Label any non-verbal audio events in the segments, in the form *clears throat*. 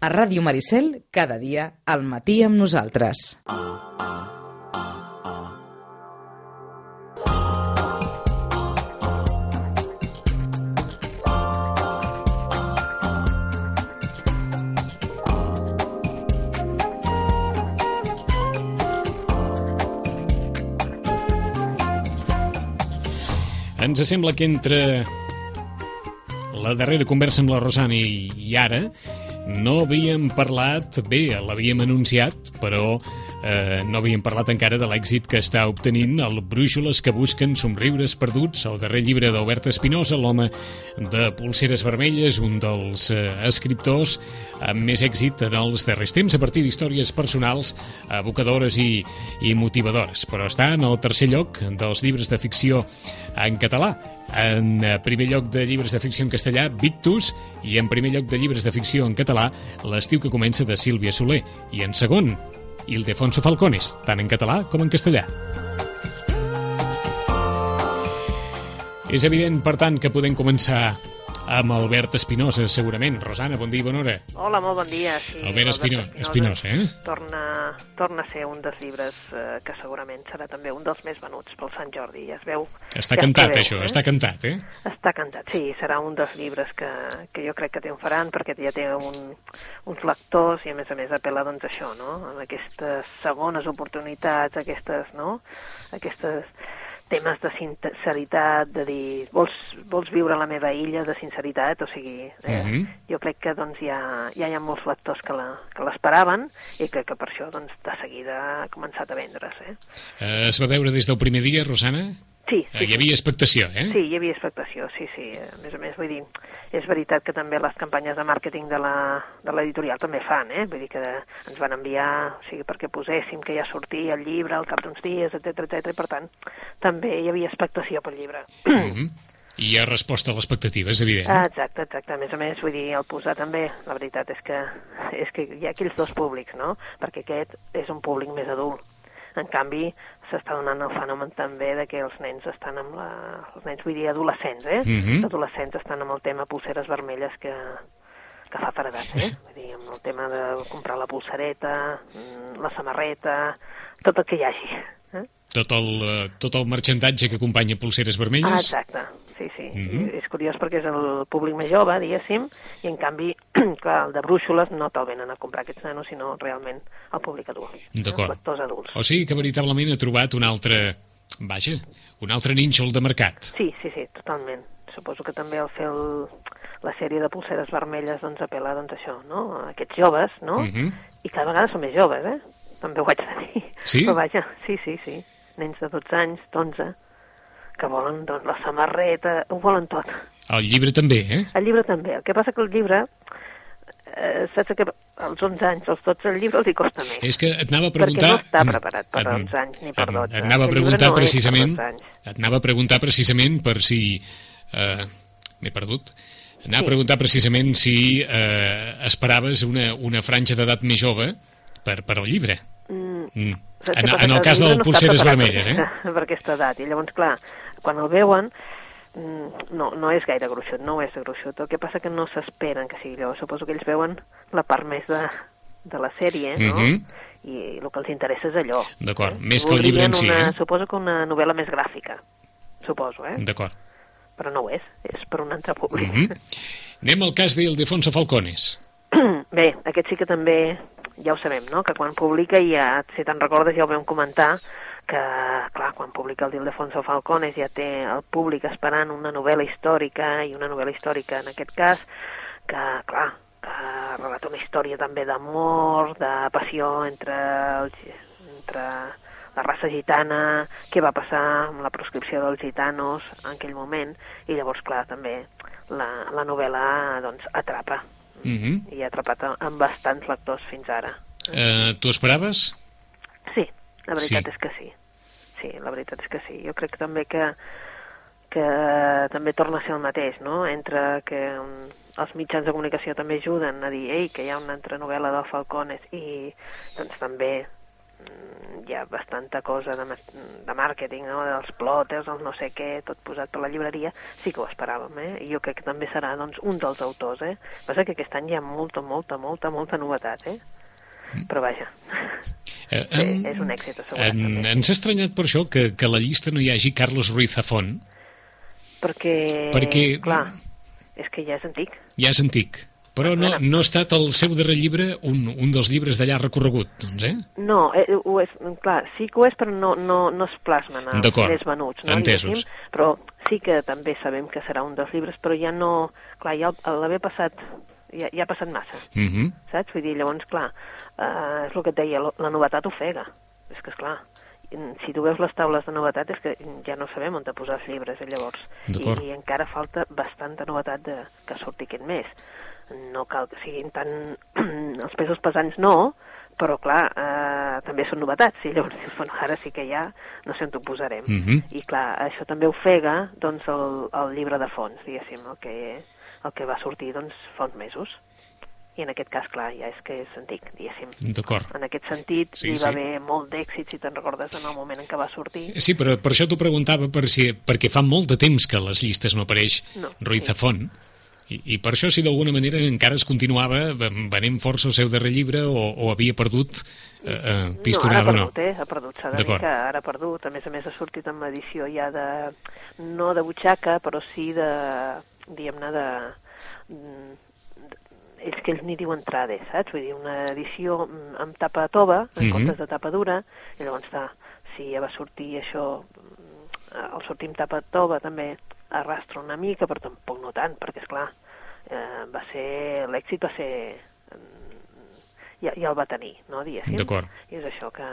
A Ràdio Maricel, cada dia, al matí amb nosaltres. Ens sembla que entre la darrera conversa amb la Rosana i, i ara no havíem parlat, bé, l'havíem anunciat, però eh, no havíem parlat encara de l'èxit que està obtenint el Brúixoles que busquen somriures perduts, el darrer llibre d'Obert Espinosa, l'home de Polseres Vermelles, un dels eh, escriptors amb més èxit en els darrers temps a partir d'històries personals evocadores i, i motivadores, però està en el tercer lloc dels llibres de ficció en català. En eh, primer lloc de llibres de ficció en castellà, Victus, i en primer lloc de llibres de ficció en català, L'estiu que comença de Sílvia Soler, i en segon, Ildefonso Falcones, tant en català com en castellà. És evident, per tant, que podem començar amb Albert Espinosa, segurament. Rosana, bon dia i bona hora. Hola, molt bon dia. Sí, Albert Espino Espinosa, eh? Torna, torna a ser un dels llibres eh, que segurament serà també un dels més venuts pel Sant Jordi. Ja es veu... Està ja cantat, preveu, això, eh? està cantat, eh? Està cantat, sí, serà un dels llibres que, que jo crec que triomfaran perquè ja té un, uns lectors i a més a més apel·la doncs això, no? En aquestes segones oportunitats, aquestes, no? Aquestes temes de sinceritat, de dir, vols, vols viure a la meva illa de sinceritat, o sigui, eh, Mhm. jo crec que doncs, ja, ja hi ha molts lectors que que l'esperaven i crec que per això doncs, de seguida ha començat a vendre's. Eh? Eh, Es va veure des del primer dia, Rosana? Sí, sí, Hi havia expectació, eh? Sí, hi havia expectació, sí, sí. A més a més, vull dir, és veritat que també les campanyes de màrqueting de la- de l'editorial també fan, eh? Vull dir que ens van enviar, o sigui, perquè poséssim que ja sortia el llibre al cap d'uns dies, etc etc. i per tant, també hi havia expectació pel llibre. Mhm. I hi ha resposta a l'expectativa, és evident. Ah, exacte, exacte. A més a més, vull dir, el posar també, la veritat és que, és que hi ha aquells dos públics, no? Perquè aquest és un públic més adult. En canvi, s'està donant el fenomen també de que els nens estan amb la... Els nens, vull dir, adolescents, eh? Mhm. Els adolescents estan amb el tema pulseres vermelles que, que fa paredat, eh? Vull dir, amb el tema de comprar la pulsereta, mm, la samarreta, tot el que hi hagi. Eh? Tot, el, eh, tot el marxandatge que acompanya Pulseres Ah, Vermelles. exacte, sí, sí. Mhm. És curiós perquè és el públic més jove, diguéssim, i en canvi, *clears throat* clar, el de brúixoles no te'l venen a comprar aquests nanos, sinó realment el públic adult. D'acord. Els lectors adults. O sigui que veritablement ha trobat un altre... Vaja, un altre nínxol de mercat. Sí, sí, sí, totalment. Suposo que també al fer el, la sèrie de pulseres vermelles doncs apel·la doncs, això, no? A aquests joves, no? Mhm. I cada vegada són més joves, eh? També ho haig de dir. Sí? Però vaja, sí, sí, sí. Nens de 12 anys, d'11, que volen doncs, la samarreta, ho volen tot. El llibre també, eh? El llibre també. El que passa que el llibre, eh, saps que als 11 anys, als 12, el llibre els hi costa més. És que et anava a Perquè preguntar... no està preparat per Et- 11 anys ni per et- 12. Et anava a preguntar no precisament... 12 anys. Et anava a preguntar precisament per si... Eh, M'he perdut. Anava Sí. a preguntar precisament si eh, esperaves una, una franja d'edat més jove per, per al llibre. Mm, Mm. En, en el cas del no Pulseres Vermelles, eh? aquesta- Per aquesta edat. I llavors, clar, quan el veuen, mm, no, no és gaire gruixut, no és gruixut. El que passa que no s'esperen que sigui allò. Suposo que ells veuen la part més de, de la sèrie, no? Mhm. I el que els interessa és allò. D'acord, eh? més que el llibre en si, una, eh? Suposo que una novel·la més gràfica, suposo, eh? D'acord. Però no ho és, és per un altre públic. Mm Anem al cas d'Ildefonso Falcones. *clears throat* Bé, aquest sí que també, ja ho sabem, no?, que quan publica, ja, si te'n recordes, ja ho vam comentar, que, clar, quan publica el d'Ildefonso Falcones ja té el públic esperant una novel·la històrica, i una novel·la històrica en aquest cas, que, clar, que relata una història també d'amor, de passió entre, els, entre la raça gitana, què va passar amb la proscripció dels gitanos en aquell moment, i llavors, clar, també la, la novel·la doncs, atrapa Mm -hmm. i ha atrapat amb bastants lectors fins ara. eh, tu esperaves? Sí, la veritat Sí. és que sí. Sí, la veritat és que sí. Jo crec també que, que també torna a ser el mateix, no? Entre que um, els mitjans de comunicació també ajuden a dir ei, que hi ha una altra novel·la del Falcones i doncs també mm, hi ha bastanta cosa de, de màrqueting, no? dels plotters, els no sé què, tot posat per la llibreria, sí que ho esperàvem, eh? I jo crec que també serà doncs, un dels autors, eh? Passa que aquest any hi ha molta, molta, molta, molta novetat, eh? Però vaja, Eh, sí, em- és un èxit assegurat. En, també. ens ha estranyat per això que, que a la llista no hi hagi Carlos Ruiz Zafón, Perquè, Perquè- clar, és que ja és antic. ja és antic, però no, no ha estat el seu darrer llibre un, un dels llibres d'allà recorregut, doncs, eh? No, eh, ho és, clar, sí que ho és, però no, no, no es plasmen els més venuts, no, entesos. diguéssim, però sí que també sabem que serà un dels llibres, però ja no... Clar, ja l'haver passat... Ja, ja ha passat massa, Uh -huh. saps? Vull dir, llavors, clar, eh, és el que et deia, la novetat ofega. És que, esclar, si tu veus les taules de novetat és que ja no sabem on te posar els llibres, eh, llavors. I, I encara falta bastanta novetat de, que surti aquest mes. No cal que siguin tan... *clears throat* els pesos pesants no, però clar, eh, també són novetats, i llavors dius, bueno, ara sí que ja no sé on t'ho posarem. Mhm. I clar, això també ofega doncs, el, el llibre de fons, diguéssim, el que, el que va sortir doncs, fa uns mesos. I en aquest cas, clar, ja és que és antic, diguéssim. D'acord. En aquest sentit, Sí, sí, hi sí. va haver molt d'èxit, si te'n recordes, en el moment en què va sortir. Sí, però per això t'ho preguntava, per si, perquè fa molt de temps que les llistes no apareix No, Ruiz sí. Zafón, i, i per això si d'alguna manera encara es continuava ven- venent força el seu darrer llibre o, o havia perdut eh, eh, pistonada o no, no. ara ha perdut, eh? Ha perdut, s'ha de dir que ara ha perdut. A més a més, ha sortit en l'edició ja de... no de butxaca, però sí de... diguem-ne, de... mm, ells que ells n'hi diuen trades, saps? Vull dir, una edició mm, amb tapa tova, en Mhm. comptes de tapa dura, i llavors està, si ja va sortir això, mm, el sortir amb tapa tova també arrastra una mica, però tampoc no tant, perquè, és clar, eh, va ser, l'èxit va ser, mm, ja, ja el va tenir, no, diguéssim. D'acord. I és això que,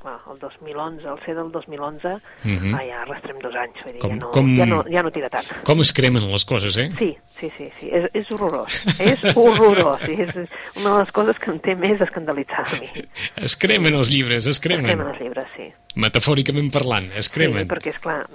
clar, el 2011, el ser del 2011, Mhm. ah, ja arrastrem dos anys, vull dir, Com- ja, no, com- ja, no, ja no tira tant. Com es cremen les coses, eh? Sí, sí, sí, sí. És, és horrorós. És horrorós. I és una de les coses que em té més escandalitzar a mi. Es cremen els llibres, es cremen. Cremen els llibres, sí. Metafòricament parlant, es cremen. Sí, perquè, és clar,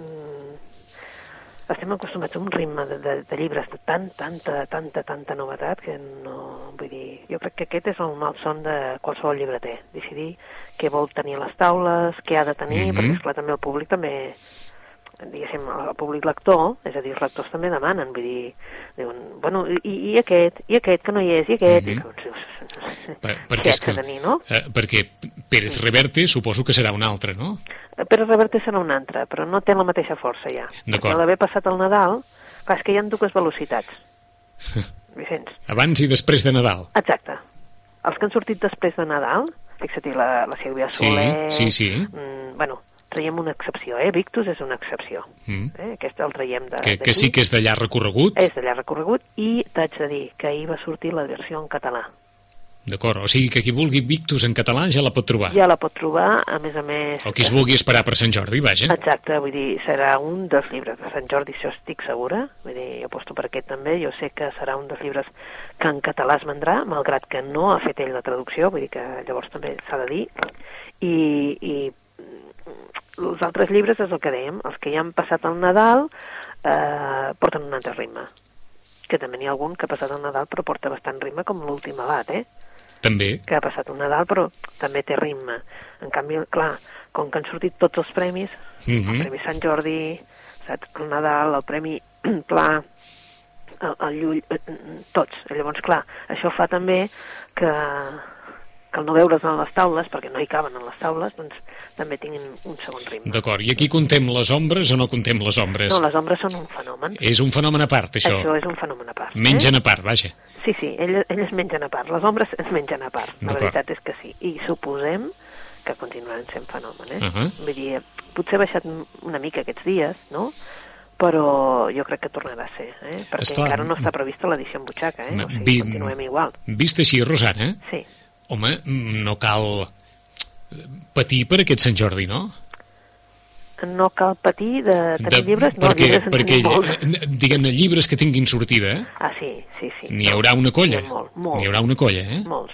estem acostumats a un ritme de, de, de llibres de tant, tanta, tanta, tanta novetat que no... Vull dir, jo crec que aquest és el malson de qualsevol llibreter. Decidir què vol tenir a les taules, què ha de tenir, Mhm. perquè, esclar, també el públic també diguéssim, el públic lector, és a dir, els lectors també demanen, vull dir, diuen, bueno, i, i aquest, i aquest, que no hi és, i aquest, Mhm. i que, dius, Per, què perquè, és que, tenir, no? eh, perquè Pérez Reverte suposo que serà un altre, no? Però Reverte serà un altre, però no té la mateixa força ja. D'acord. L'haver passat el Nadal, clar, és que hi ha dues velocitats. *laughs* Vicenç. Abans i després de Nadal. Exacte. Els que han sortit després de Nadal, fixa't la, la Sílvia Sí, Soler... sí, sí. Mm, bueno, traiem una excepció, eh? Victus és una excepció. Mm. Eh? Aquest el traiem de, Que, que sí que és d'allà recorregut. És d'allà recorregut i t'haig de dir que ahir va sortir la versió en català. D'acord, o sigui que qui vulgui Victus en català ja la pot trobar. Ja la pot trobar, a més a més... O qui es vulgui esperar per Sant Jordi, vaja. Exacte, vull dir, serà un dels llibres de Sant Jordi, això estic segura. Vull dir, jo aposto per aquest també. Jo sé que serà un dels llibres que en català es vendrà, malgrat que no ha fet ell la traducció, vull dir que llavors també s'ha de dir. I, i mm, els altres llibres és el que dèiem, els que ja han passat el Nadal eh, porten un altre ritme. Que també n'hi ha algun que ha passat el Nadal però porta bastant ritme, com l'últim abat, eh? També. que ha passat un Nadal, però també té ritme. En canvi, clar, com que han sortit tots els premis, Mhm. el Premi Sant Jordi, saps, el Nadal, el Premi *clears throat* Pla, el, el Llull, eh, tots. Llavors, clar, això fa també que, que al no veure's en les taules, perquè no hi caben en les taules, doncs també tinguin un segon ritme. D'acord, i aquí contem les ombres o no contem les ombres? No, les ombres són un fenomen. És un fenomen a part, això. Això és un fenomen a part. Mengen a part, vaja. Eh? Sí, sí, elles, elles mengen a part. Les ombres es mengen a part. La veritat és que sí. I suposem que continuaran sent fenomen, eh? Uh -huh. Vull dir, potser ha baixat una mica aquests dies, no? Però jo crec que tornarà a ser, eh? Perquè Esclar. encara no està prevista l'edició en butxaca, eh? O sigui, Vi- continuem igual. Vist així, Rosana, Sí. home, no cal patir per aquest Sant Jordi, no? No cal patir de tenir llibres, no, perquè, llibres en perquè tenim molts. eh, diguem-ne, llibres que tinguin sortida, Ah, sí, sí, sí. n'hi haurà una colla. Ha molt, molt. N'hi haurà una colla, eh? Molts.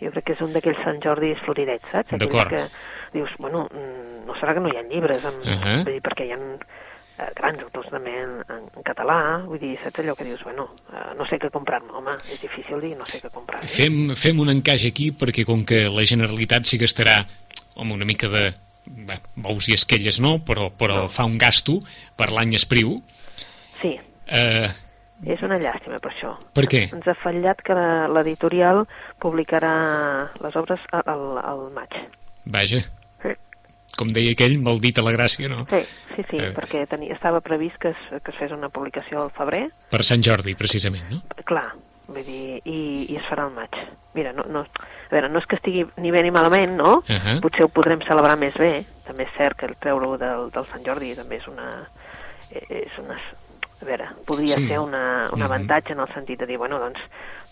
Jo crec que és un d'aquells Sant Jordis floridets, saps? D'acord. que dius, bueno, mm, no serà que no hi ha llibres, en, Uh -huh. vull dir, perquè hi ha eh, grans autors també en, en, en català, vull dir, saps allò que dius, bueno, eh, no sé què comprar-me, home, és difícil dir no sé què comprar. Eh? Fem, fem un encaix aquí perquè com que la Generalitat sí que estarà amb una mica de... Bé, bous i esquelles no, però, però No. fa un gasto per l'any Espriu. Sí, Eh, és una llàstima per això. Per què? Ens ha fallat que l'editorial publicarà les obres al, al, al maig. vaja, Sí, com deia aquell, maldita la gràcia, no? sí, sí, sí Eh. perquè tenia, estava previst que es, que es fes una publicació al febrer, Per Sant Jordi, precisament, no? clar, vull dir, i, i es farà al maig. Mira, no, no, a veure, no és que estigui ni bé ni malament, no? Ahà. Potser ho podrem celebrar més bé. També és cert que el treure-ho del, del Sant Jordi també és una... És una a veure, podria Sí. ser una, un Mhm. avantatge en el sentit de dir, bueno, doncs,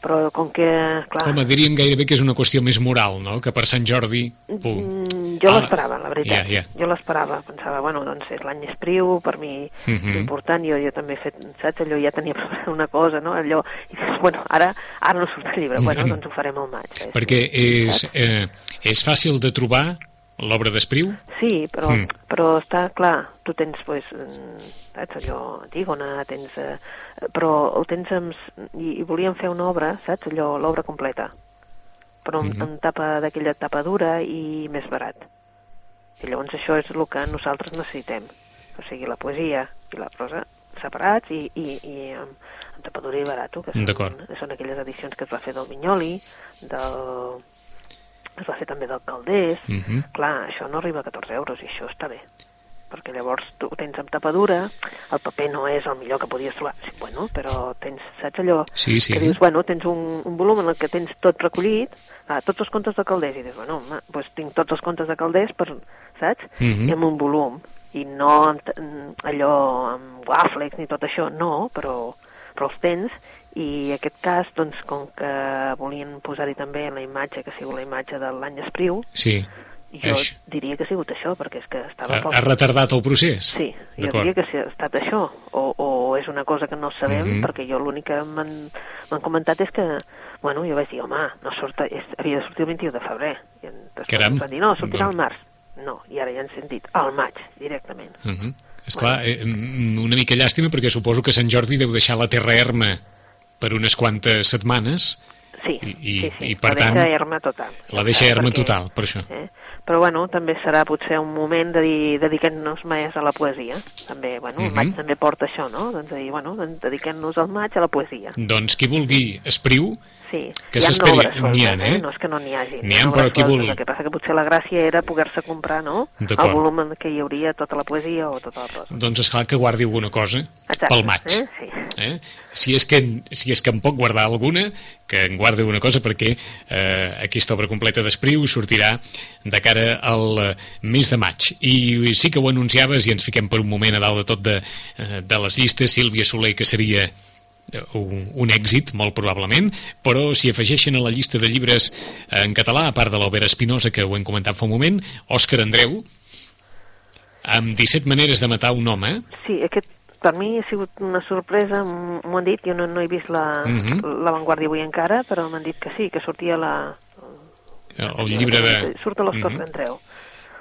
però com que, clar... Home, diríem gairebé que és una qüestió més moral, no?, que per Sant Jordi... Mm, jo Ah, l'esperava, la veritat. ja, ja. Jo l'esperava, pensava, bueno, doncs és l'any Espriu, per mi és important, jo, jo també he fet, saps, allò ja tenia *laughs* una cosa, no?, allò, i dius, bueno, ara, ara no surt el llibre, bueno, *laughs* doncs ho farem al maig. Eh? Perquè és, eh, és fàcil de trobar l'obra d'Espriu? Sí, però, Mm. però està clar, tu tens, pues, mm, saps, allò, Antígona, tens... Eh, però el tens amb... I, I volíem fer una obra, saps, allò, l'obra completa, però amb, Mhm. amb tapa d'aquella tapa dura i més barat. I llavors això és el que nosaltres necessitem. O sigui, la poesia i la prosa separats i, i, i amb, amb tapa dura i barato, que són, són aquelles edicions que es va fer del Minyoli, del... es va fer també del Caldés, Mhm. Clar, això no arriba a 14 euros i això està bé. Perquè llavors tu ho tens amb tapadura, el paper no és el millor que podies trobar. Sí, bueno, però tens, saps allò? Sí, sí. Que dius, bueno, tens un, un volum en el que tens tot recollit, ah, tots els contes de Caldés, i dius, bueno, home, doncs tinc tots els contes de Caldés, per, saps? Mhm. I amb un volum, i no amb allò amb waflex ni tot això, no, però, però els tens, i aquest cas, doncs, com que volien posar-hi també la imatge, que ha sigut la imatge de l'any Espriu, Sí. jo Eix. diria que ha sigut això, perquè és que estava... Ha, ha retardat el procés? Sí, jo diria que ha estat això, o, o és una cosa que no sabem, Mhm. perquè jo l'únic que m'han comentat és que, bueno, jo vaig dir, home, no surt, és, havia de sortir el 21 de febrer. I després van dir, no, sortirà al març. No, i ara ja han sentit, al maig, directament. Esclar, eh, mm, una mica llàstima perquè suposo que Sant Jordi deu deixar la terra erma per unes quantes setmanes Sí, I- i- sí, sí, i, per la tant, deixa erma total. la deixa erma Perquè- total, per això. Eh? Però bueno, també serà potser un moment de dir, dediquem-nos més a la poesia. També, bueno, el Mhm. maig també porta això, no? Doncs dir, bueno, doncs dediquem-nos al maig a la poesia. Doncs qui vulgui Espriu, Sí, Que hi ha s'esperi- obres n'hi ha, eh? No és que no n'hi hagi. N'hi ha, però qui vulgui. El que passa que potser la gràcia era poder-se comprar, no? El volum en què hi hauria tota la poesia o tota la prosa. doncs és clar que guardi alguna cosa Exacte, pel maig. Eh? Sí. Eh? Si, és que, si és que en pot guardar alguna, que en guardi alguna cosa perquè eh, aquesta obra completa d'Espriu sortirà de cara al eh, mes de maig. I sí que ho anunciaves i ens fiquem per un moment a dalt de tot de, eh, de les llistes, Sílvia Soler, que seria eh, un, un èxit, molt probablement, però si afegeixen a la llista de llibres en català, a part de l'Obera Espinosa, que ho hem comentat fa un moment, Òscar Andreu, amb 17 maneres de matar un home, sí, aquest per mi ha sigut una sorpresa, m'ho han dit, jo no, no he vist la, Mhm. la Vanguardia avui encara, però m'han dit que sí, que sortia la... el, el llibre de... Surt a l'Òscar Mhm. mm -hmm.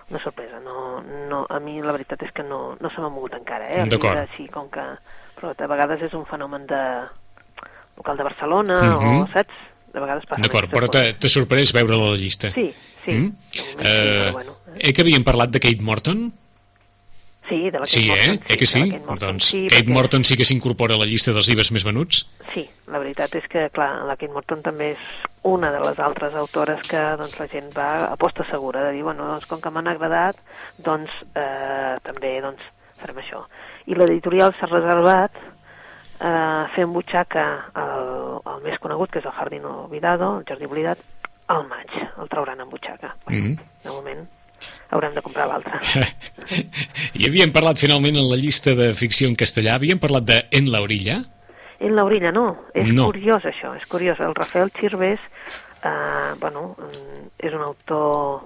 Una sorpresa, no, no, a mi la veritat és que no, no se m'ha mogut encara, eh? D'acord. Així com que... Però de vegades és un fenomen de local de Barcelona, Mhm. o saps? De vegades passa D'acord, però coses. t'ha sorprès veure la llista. Sí, sí. Mm? moment sí, Eh, bueno, eh? eh, que havíem parlat de Kate Morton? Sí, de la Kate Sí, Morton, eh? Eh que sí? Morton, doncs sí, Kate perquè- Morton sí que s'incorpora a la llista dels llibres més venuts. Sí, la veritat és que, clar, la Kate Morton també és una de les altres autores que doncs, la gent va a posta segura, de dir, bueno, doncs, com que m'han agradat, doncs eh, també doncs, farem això. I l'editorial s'ha reservat eh, fer butxaca el, el més conegut, que és el Jardín Olvidado, el Jardí Oblidat, al maig, el trauran en butxaca. Bueno, Mhm. De moment haurem de comprar l'altre. *laughs* I havíem parlat finalment en la llista de ficció en castellà, havíem parlat de En la orilla? En l'orilla no, és No. curiós això, és curiós. El Rafael Chirves, eh, bueno, mm, és un autor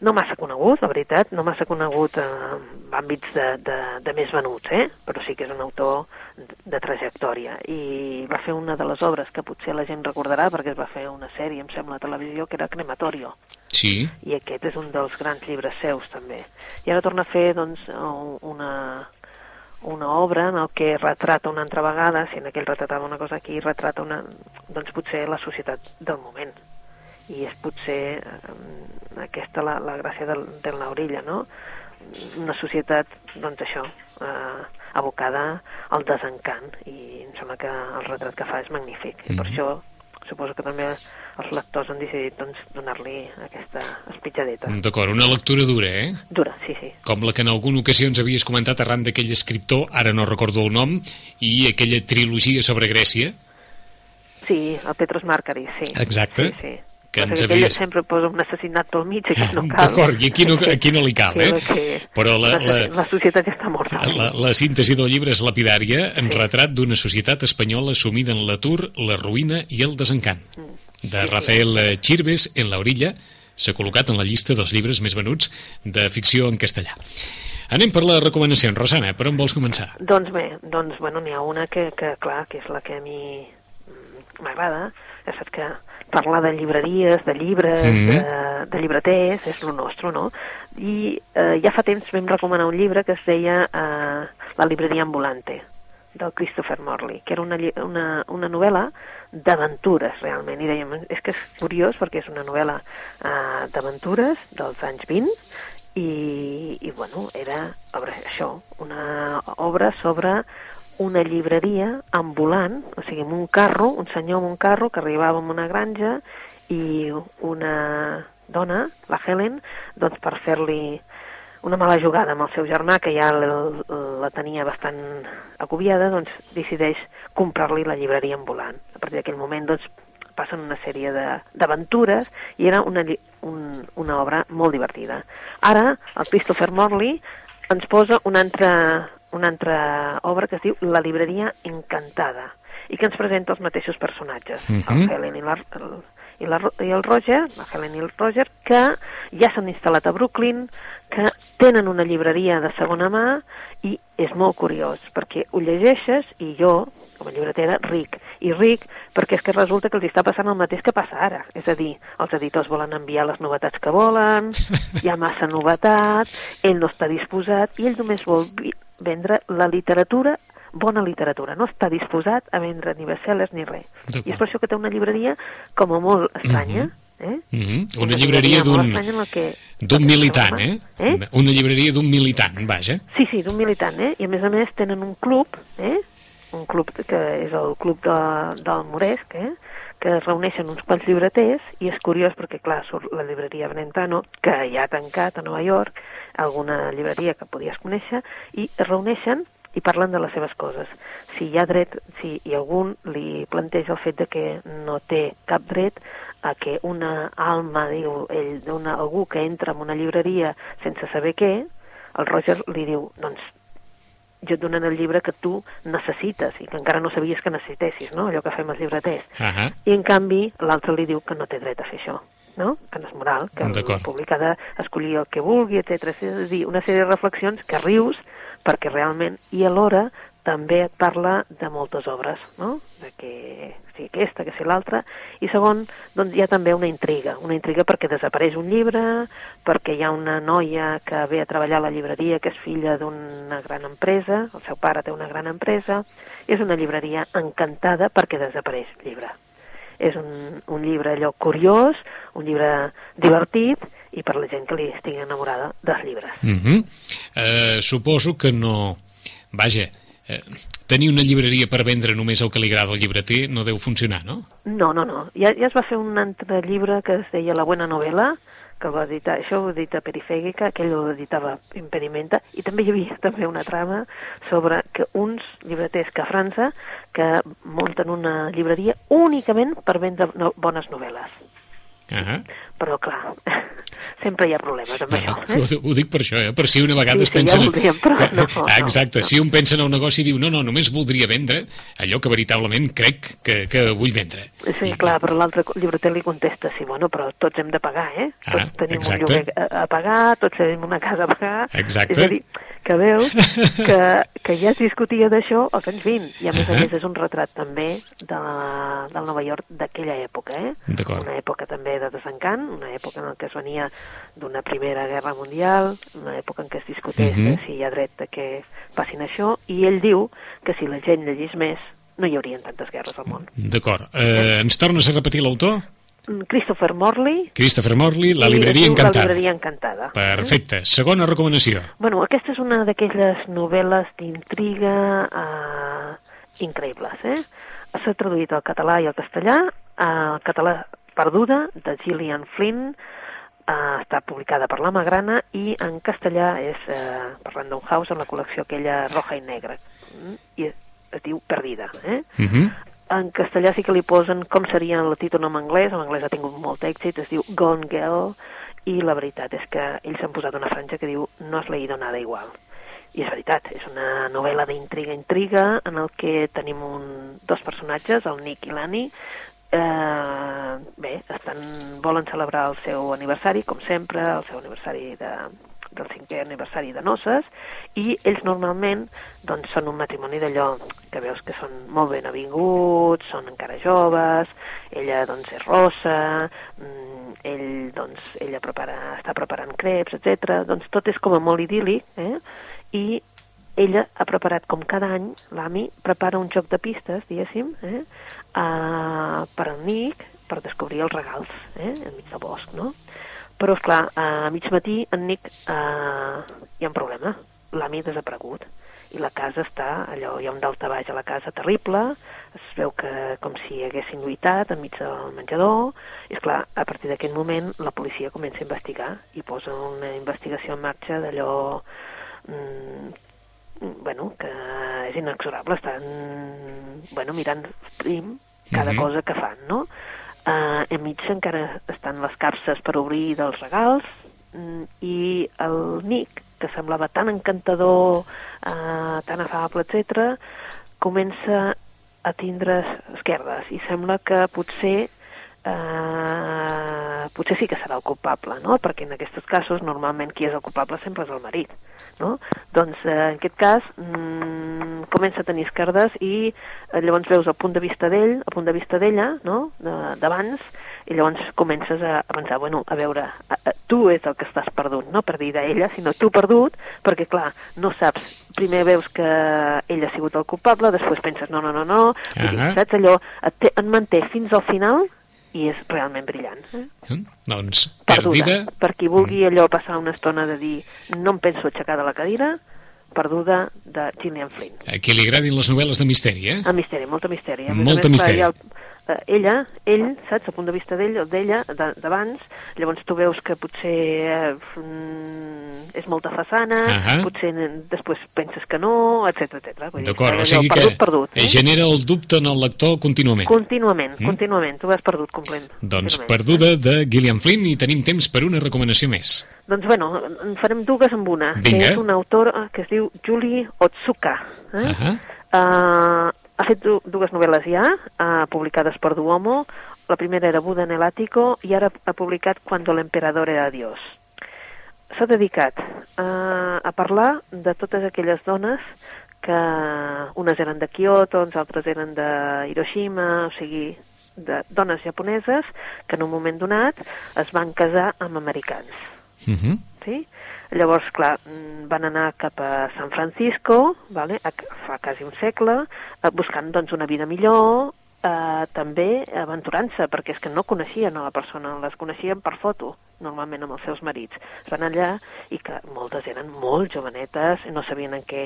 no massa conegut, la veritat, no massa conegut eh, en àmbits de, de, de més venuts, eh? però sí que és un autor de, de trajectòria. I va fer una de les obres que potser la gent recordarà, perquè es va fer una sèrie, em sembla, a televisió, que era Crematorio Sí. i aquest és un dels grans llibres seus també. I ara torna a fer doncs, un- una, una obra en el que retrata una altra vegada, si en aquell retratava una cosa aquí, retrata una, doncs potser la societat del moment. I és potser eh, aquesta la, la gràcia del, de la orilla, no? Una societat, doncs això, eh, abocada al desencant i em sembla que el retrat que fa és magnífic. Mm -hmm. I per Mhm. això suposo que també els lectors han decidit doncs, donar-li aquesta espitjadeta. D'acord, una lectura dura, eh? Dura, sí, sí. Com la que en alguna ocasió ens havies comentat arran d'aquell escriptor, ara no recordo el nom, i aquella trilogia sobre Grècia, Sí, el Petros Marcaris, sí. Exacte. Sí, sí. Que ens aquell havies- sempre posa un assassinat pel mig, aquí no *laughs* cal. D'acord, i aquí no, aquí no li cal, eh? Que, Però la, la, la societat ja està morta. la, la síntesi del llibre és lapidària en Sí. retrat d'una societat espanyola sumida en l'atur, la ruïna i el desencant. Mm. De Rafael Chirves, en la orilla, s'ha col·locat en la llista dels llibres més venuts de ficció en castellà. Anem per les recomanacions. Rosana, per on vols començar? Doncs bé, doncs, bueno, n'hi ha una que, que, clar, que és la que a mi mm, m'agrada. Ja saps que parlar de llibreries, de llibres, Mhm. de, de llibreters, és el nostre, no? I eh, ja fa temps vam recomanar un llibre que es deia eh, La libreria ambulante, del Christopher Morley, que era una, una, una novel·la d'aventures, realment. I dèiem, és que és curiós perquè és una novel·la eh, d'aventures dels anys 20 i, i bueno, era obra, això, una obra sobre una llibreria ambulant, o sigui, amb un carro, un senyor amb un carro que arribava a una granja i una dona, la Helen, doncs per fer-li una mala jugada amb el seu germà, que ja la, tenia bastant agobiada, doncs decideix comprar-li la llibreria ambulant. A partir d'aquell moment, doncs, passen una sèrie d'aventures i era una, un, una obra molt divertida. Ara, el Christopher Morley ens posa una altra, una altra obra que es diu La libreria encantada i que ens presenta els mateixos personatges, Mhm. el Helen i la, el, i, la, i el Roger, la Helen i el Roger, que ja s'han instal·lat a Brooklyn, que tenen una llibreria de segona mà i és molt curiós, perquè ho llegeixes i jo, com a llibretera, ric. I ric perquè és que resulta que els està passant el mateix que passa ara. És a dir, els editors volen enviar les novetats que volen, hi ha massa novetat, ell no està disposat i ell només vol vendre la literatura bona literatura, no està disposat a vendre ni bestsellers ni res. I és per això que té una llibreria com a molt estranya, eh? Mhm. Una llibreria d'un d'un militant, eh? eh? Una llibreria d'un militant, vaja. Sí, sí, d'un militant, eh? I a més a més tenen un club, eh? Un club que és el club de, del Moresc, eh? Que es reuneixen uns quants llibreters i és curiós perquè, clar, surt la llibreria Brentano, que ja ha tancat a Nova York, alguna llibreria que podies conèixer, i es reuneixen i parlen de les seves coses. Si hi ha dret, si hi algun li planteja el fet de que no té cap dret a que una alma, diu ell, d'una, algú que entra en una llibreria sense saber què, el Roger li diu, doncs, jo et donen el llibre que tu necessites i que encara no sabies que necessitessis, no?, allò que fem els llibreters. Ahà. I en canvi l'altre li diu que no té dret a fer això, no? que no és moral, que el públic ha d'escollir el que vulgui, etc. És a dir, una sèrie de reflexions que rius perquè realment, i alhora també et parla de moltes obres, no? de que si aquesta, que si l'altra, i segon, doncs hi ha també una intriga, una intriga perquè desapareix un llibre, perquè hi ha una noia que ve a treballar a la llibreria que és filla d'una gran empresa, el seu pare té una gran empresa, és una llibreria encantada perquè desapareix el llibre. És un, un llibre allò curiós, un llibre divertit, i per la gent que li estigui enamorada dels llibres. Mhm. Eh, suposo que no... Vaja, eh, tenir una llibreria per vendre només el que li agrada al llibreter no deu funcionar, no? No, no, no. Ja, ja es va fer un altre llibre que es deia La buena novela, que va editar, això ho edita Perifègica, aquell ho editava Impedimenta, i també hi havia *laughs* també una trama sobre que uns llibreters que a França que munten una llibreria únicament per vendre no, bones novel·les. Ah Però, clar, *laughs* sempre hi ha problemes amb això. ho, Eh? ho dic per això, eh? per si una vegada Sí, es sí, ja pensa... voldríem, però no, no, Ah, Exacte, no. si un pensa en un negoci i diu no, no, només voldria vendre allò que veritablement crec que, que vull vendre. Sí, I- clar, però l'altre llibreter li contesta, sí, bueno, però tots hem de pagar, eh? Ah, Tots tenim exacte. un lloguer a, a pagar, tots tenim una casa a pagar. Exacte. És a dir, que veus *laughs* que, que ja es discutia d'això als anys 20, i a més a més és un retrat també de, del Nova York d'aquella època, eh? Una època també de desencant, una època en què es venia d'una primera guerra mundial, una època en què es discuteix Mhm. de si hi ha dret de que passin això, i ell diu que si la gent llegís més no hi haurien tantes guerres al món. D'acord. Eh, ens tornes a repetir l'autor? Christopher Morley. Christopher Morley, La libreria encantada. La libreria encantada. Perfecte. Segona recomanació. Bueno, aquesta és una d'aquelles novel·les d'intriga eh, increïbles, eh? S'ha traduït al català i al castellà. El català Perduda, de Gillian Flynn, eh, està publicada per la Magrana i en castellà és eh, per Random House en la col·lecció aquella roja i negra. Mm? I es, es diu Perdida, eh? Uh -huh. En castellà sí que li posen com seria el títol en anglès, en anglès ha tingut molt èxit, es diu Gone Girl, i la veritat és que ells han posat una franja que diu no has leído nada igual. I és veritat, és una novel·la d'intriga-intriga en el que tenim un, dos personatges, el Nick i l'Annie, eh, bé, estan, volen celebrar el seu aniversari, com sempre, el seu aniversari de, del cinquè aniversari de noces, i ells normalment doncs, són un matrimoni d'allò que veus que són molt ben avinguts, són encara joves, ella doncs és rossa, mm, ell doncs ella prepara, està preparant creps, etc. Doncs tot és com a molt idíl·lic, eh? i ella ha preparat, com cada any, l'AMI prepara un joc de pistes, diguéssim, eh? uh, per al Nick, per descobrir els regals, eh? enmig del bosc, no? Però, esclar, a mig matí en Nick uh, hi ha un problema. L'AMI ha desaparegut i la casa està, allò, hi ha un daltabaix a la casa terrible, es veu que com si haguessin lluitat enmig del menjador, i esclar, a partir d'aquest moment la policia comença a investigar i posa una investigació en marxa d'allò mm, bueno, que és inexorable, estan bueno, mirant prim cada Mhm. cosa que fan, no? Uh, enmig encara estan les capses per obrir dels regals mm, i el Nick, que semblava tan encantador, uh, tan afable, etc, comença a tindre esquerdes i sembla que potser eh, potser sí que serà el culpable, no? Perquè en aquests casos normalment qui és el culpable sempre és el marit, no? Doncs eh, en aquest cas mm, comença a tenir esquerdes i eh, llavors veus el punt de vista d'ell, el punt de vista d'ella, no? De- D'abans, i llavors comences a, a pensar, bueno, a veure, a, a, tu és el que estàs perdut, no per dir d'ella, sinó tu perdut, perquè clar, no saps, primer veus que ell ha sigut el culpable, després penses, no, no, no, no, vull dir, Ahà. saps allò, et, té, et manté fins al final i és realment brillant. Eh? Eh? Doncs, Perduda. perdida... Per qui vulgui allò passar una estona de dir no em penso aixecar de la cadira, Perduda de Gillian Flynn. A qui li agradin les novel·les de misteri, eh? El misteri, molta misteri. A a Molta misteri. hi ha El, eh, ella, ell, saps, el punt de vista d'ell, o d'ella, de- d'abans, llavors tu veus que potser eh, és molta façana, Ahà. potser n- després penses que no, etc etc. D'acord, o sigui que perdut, perdut, eh? genera el dubte en el lector contínuament. Contínuament, Mm. contínuament, tu vas perdut complet. Doncs perduda de Gillian Flynn i tenim temps per una recomanació més. Doncs bueno, en farem dues amb una, Vinga. que és una autora que es diu Julie Otsuka. Eh? Ahà. Uh, ha fet du dues novel·les ja, uh, publicades per Duomo. La primera era Buda en el Ático i ara ha publicat Cuando el emperador era Dios. S'ha dedicat uh, a parlar de totes aquelles dones que unes eren de Kyoto, uns altres eren de Hiroshima, o sigui, de dones japoneses que en un moment donat es van casar amb americans. Uh -huh. Sí? Llavors, clar, mm, van anar cap a San Francisco, vale? a, fa quasi un segle, eh, buscant doncs, una vida millor, eh, també aventurant-se, perquè és que no coneixien a la persona, les coneixien per foto, normalment amb els seus marits. Es van allà i que moltes eren molt jovenetes, no sabien en què,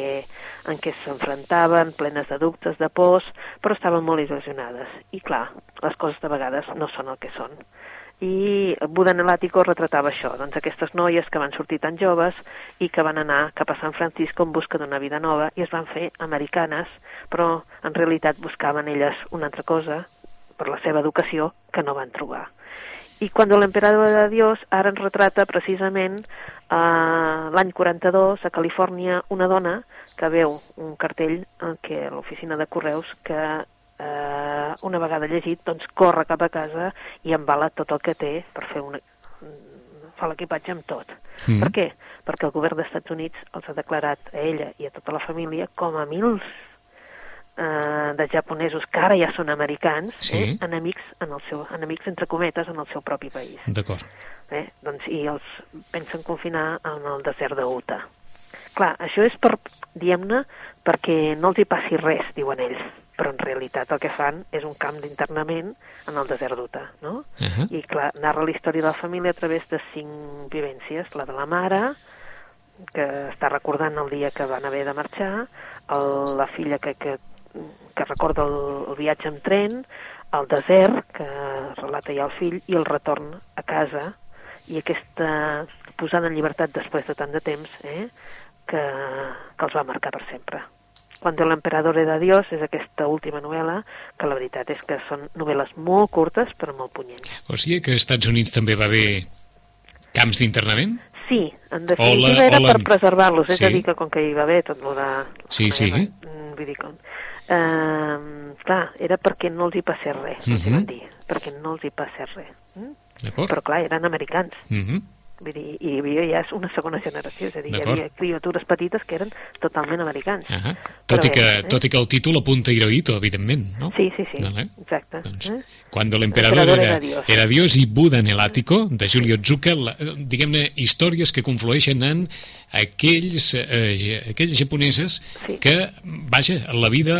en què s'enfrontaven, plenes de dubtes, de pors, però estaven molt il·lusionades. I clar, les coses de vegades no són el que són i Buda en l'Àtico retratava això, doncs aquestes noies que van sortir tan joves i que van anar cap a San Francisco en busca d'una vida nova i es van fer americanes, però en realitat buscaven elles una altra cosa per la seva educació que no van trobar. I quan l'emperador de Dios ara ens retrata precisament eh, l'any 42 a Califòrnia una dona que veu un cartell en què a l'oficina de correus que eh, una vegada llegit, doncs corre cap a casa i embala tot el que té per fer una fa l'equipatge amb tot. Mm. Per què? Perquè el govern dels Estats Units els ha declarat a ella i a tota la família com a mils eh, de japonesos que ara ja són americans, Sí. eh, enemics, en el seu, enemics entre cometes en el seu propi país. D'acord. Eh? Doncs, I els pensen confinar en el desert de Utah. Clar, això és per, diguem-ne, perquè no els hi passi res, diuen ells. Però en realitat el que fan és un camp d'internament en el desert d'Utah, no? Uh -huh. I clar, narra la història de la família a través de cinc vivències, la de la mare, que està recordant el dia que van haver de marxar, el, la filla que, que, que recorda el, el viatge en tren, el desert, que relata ja el fill, i el retorn a casa, i aquesta posada en llibertat després de tant de temps, eh, que, que els va marcar per sempre. Cuando el emperador era Dios és aquesta última novel·la, que la veritat és que són novel·les molt curtes però molt punyents. O sigui que als Estats Units també va haver camps d'internament? Sí, en definitiva Hola, era hola. per preservar-los, és Sí. a dir, que com que hi va haver tot el de... Sí, sí. Mm, Vull dir, com... Uh, clar, era perquè no els hi passés res, uh Mhm. -huh. dir, perquè no els hi passés res. Mm? Però clar, eren americans. Mhm. Vull dir, i hi havia ja una segona generació, és a dir, hi havia criatures petites que eren totalment americans. Ah Però tot, i bé, que, eh? tot i que el títol apunta Hirohito, evidentment, no? Sí, sí, sí, Vale. exacte. Doncs, Eh? Cuando el emperador Emperador era, era Dios. era Dios i Buda en el ático, de Julio Zucca, eh, diguem-ne, històries que conflueixen en aquells, eh, aquelles japoneses Sí. que, vaja, la vida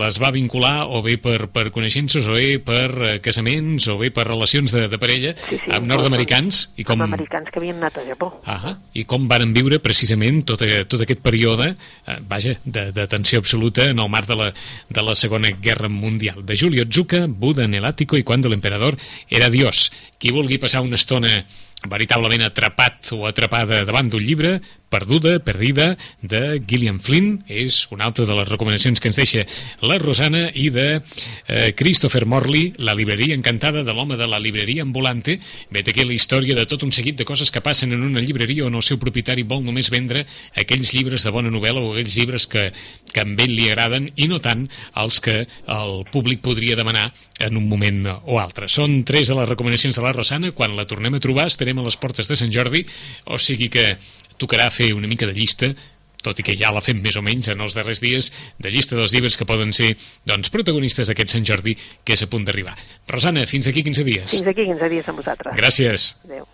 les va vincular o bé per, per coneixences, o bé per eh, casaments, o bé per relacions de, de parella, Sí, sí, amb nord-americans, i com... Amb americans que havien anat a Japó. Ah, I com varen viure precisament tot, eh, tot aquest període, eh, vaja, de, de tensió absoluta en el marc de la, de la Segona Guerra Mundial. De Julio Zucca, Buda en el ático i cuando el emperador era Dios. Qui vulgui passar una estona veritablement atrapat o atrapada davant d'un llibre, Perduda, Perdida, de Gillian Flynn, és una altra de les recomanacions que ens deixa la Rosana, i de eh, Christopher Morley, La libreria encantada de l'home de la libreria ambulante. Vet aquí la història de tot un seguit de coses que passen en una llibreria on el seu propietari vol només vendre aquells llibres de bona novel·la o aquells llibres que, que a ell li agraden i no tant els que el públic podria demanar en un moment o altre. Són tres de les recomanacions de la Rosana. Quan la tornem a trobar estarem a les portes de Sant Jordi, o sigui que tocarà fer una mica de llista tot i que ja la fem més o menys en els darrers dies, de llista dels llibres que poden ser doncs, protagonistes d'aquest Sant Jordi que és a punt d'arribar. Rosana, fins aquí 15 dies. Fins aquí 15 dies amb vosaltres. Gràcies. Adéu.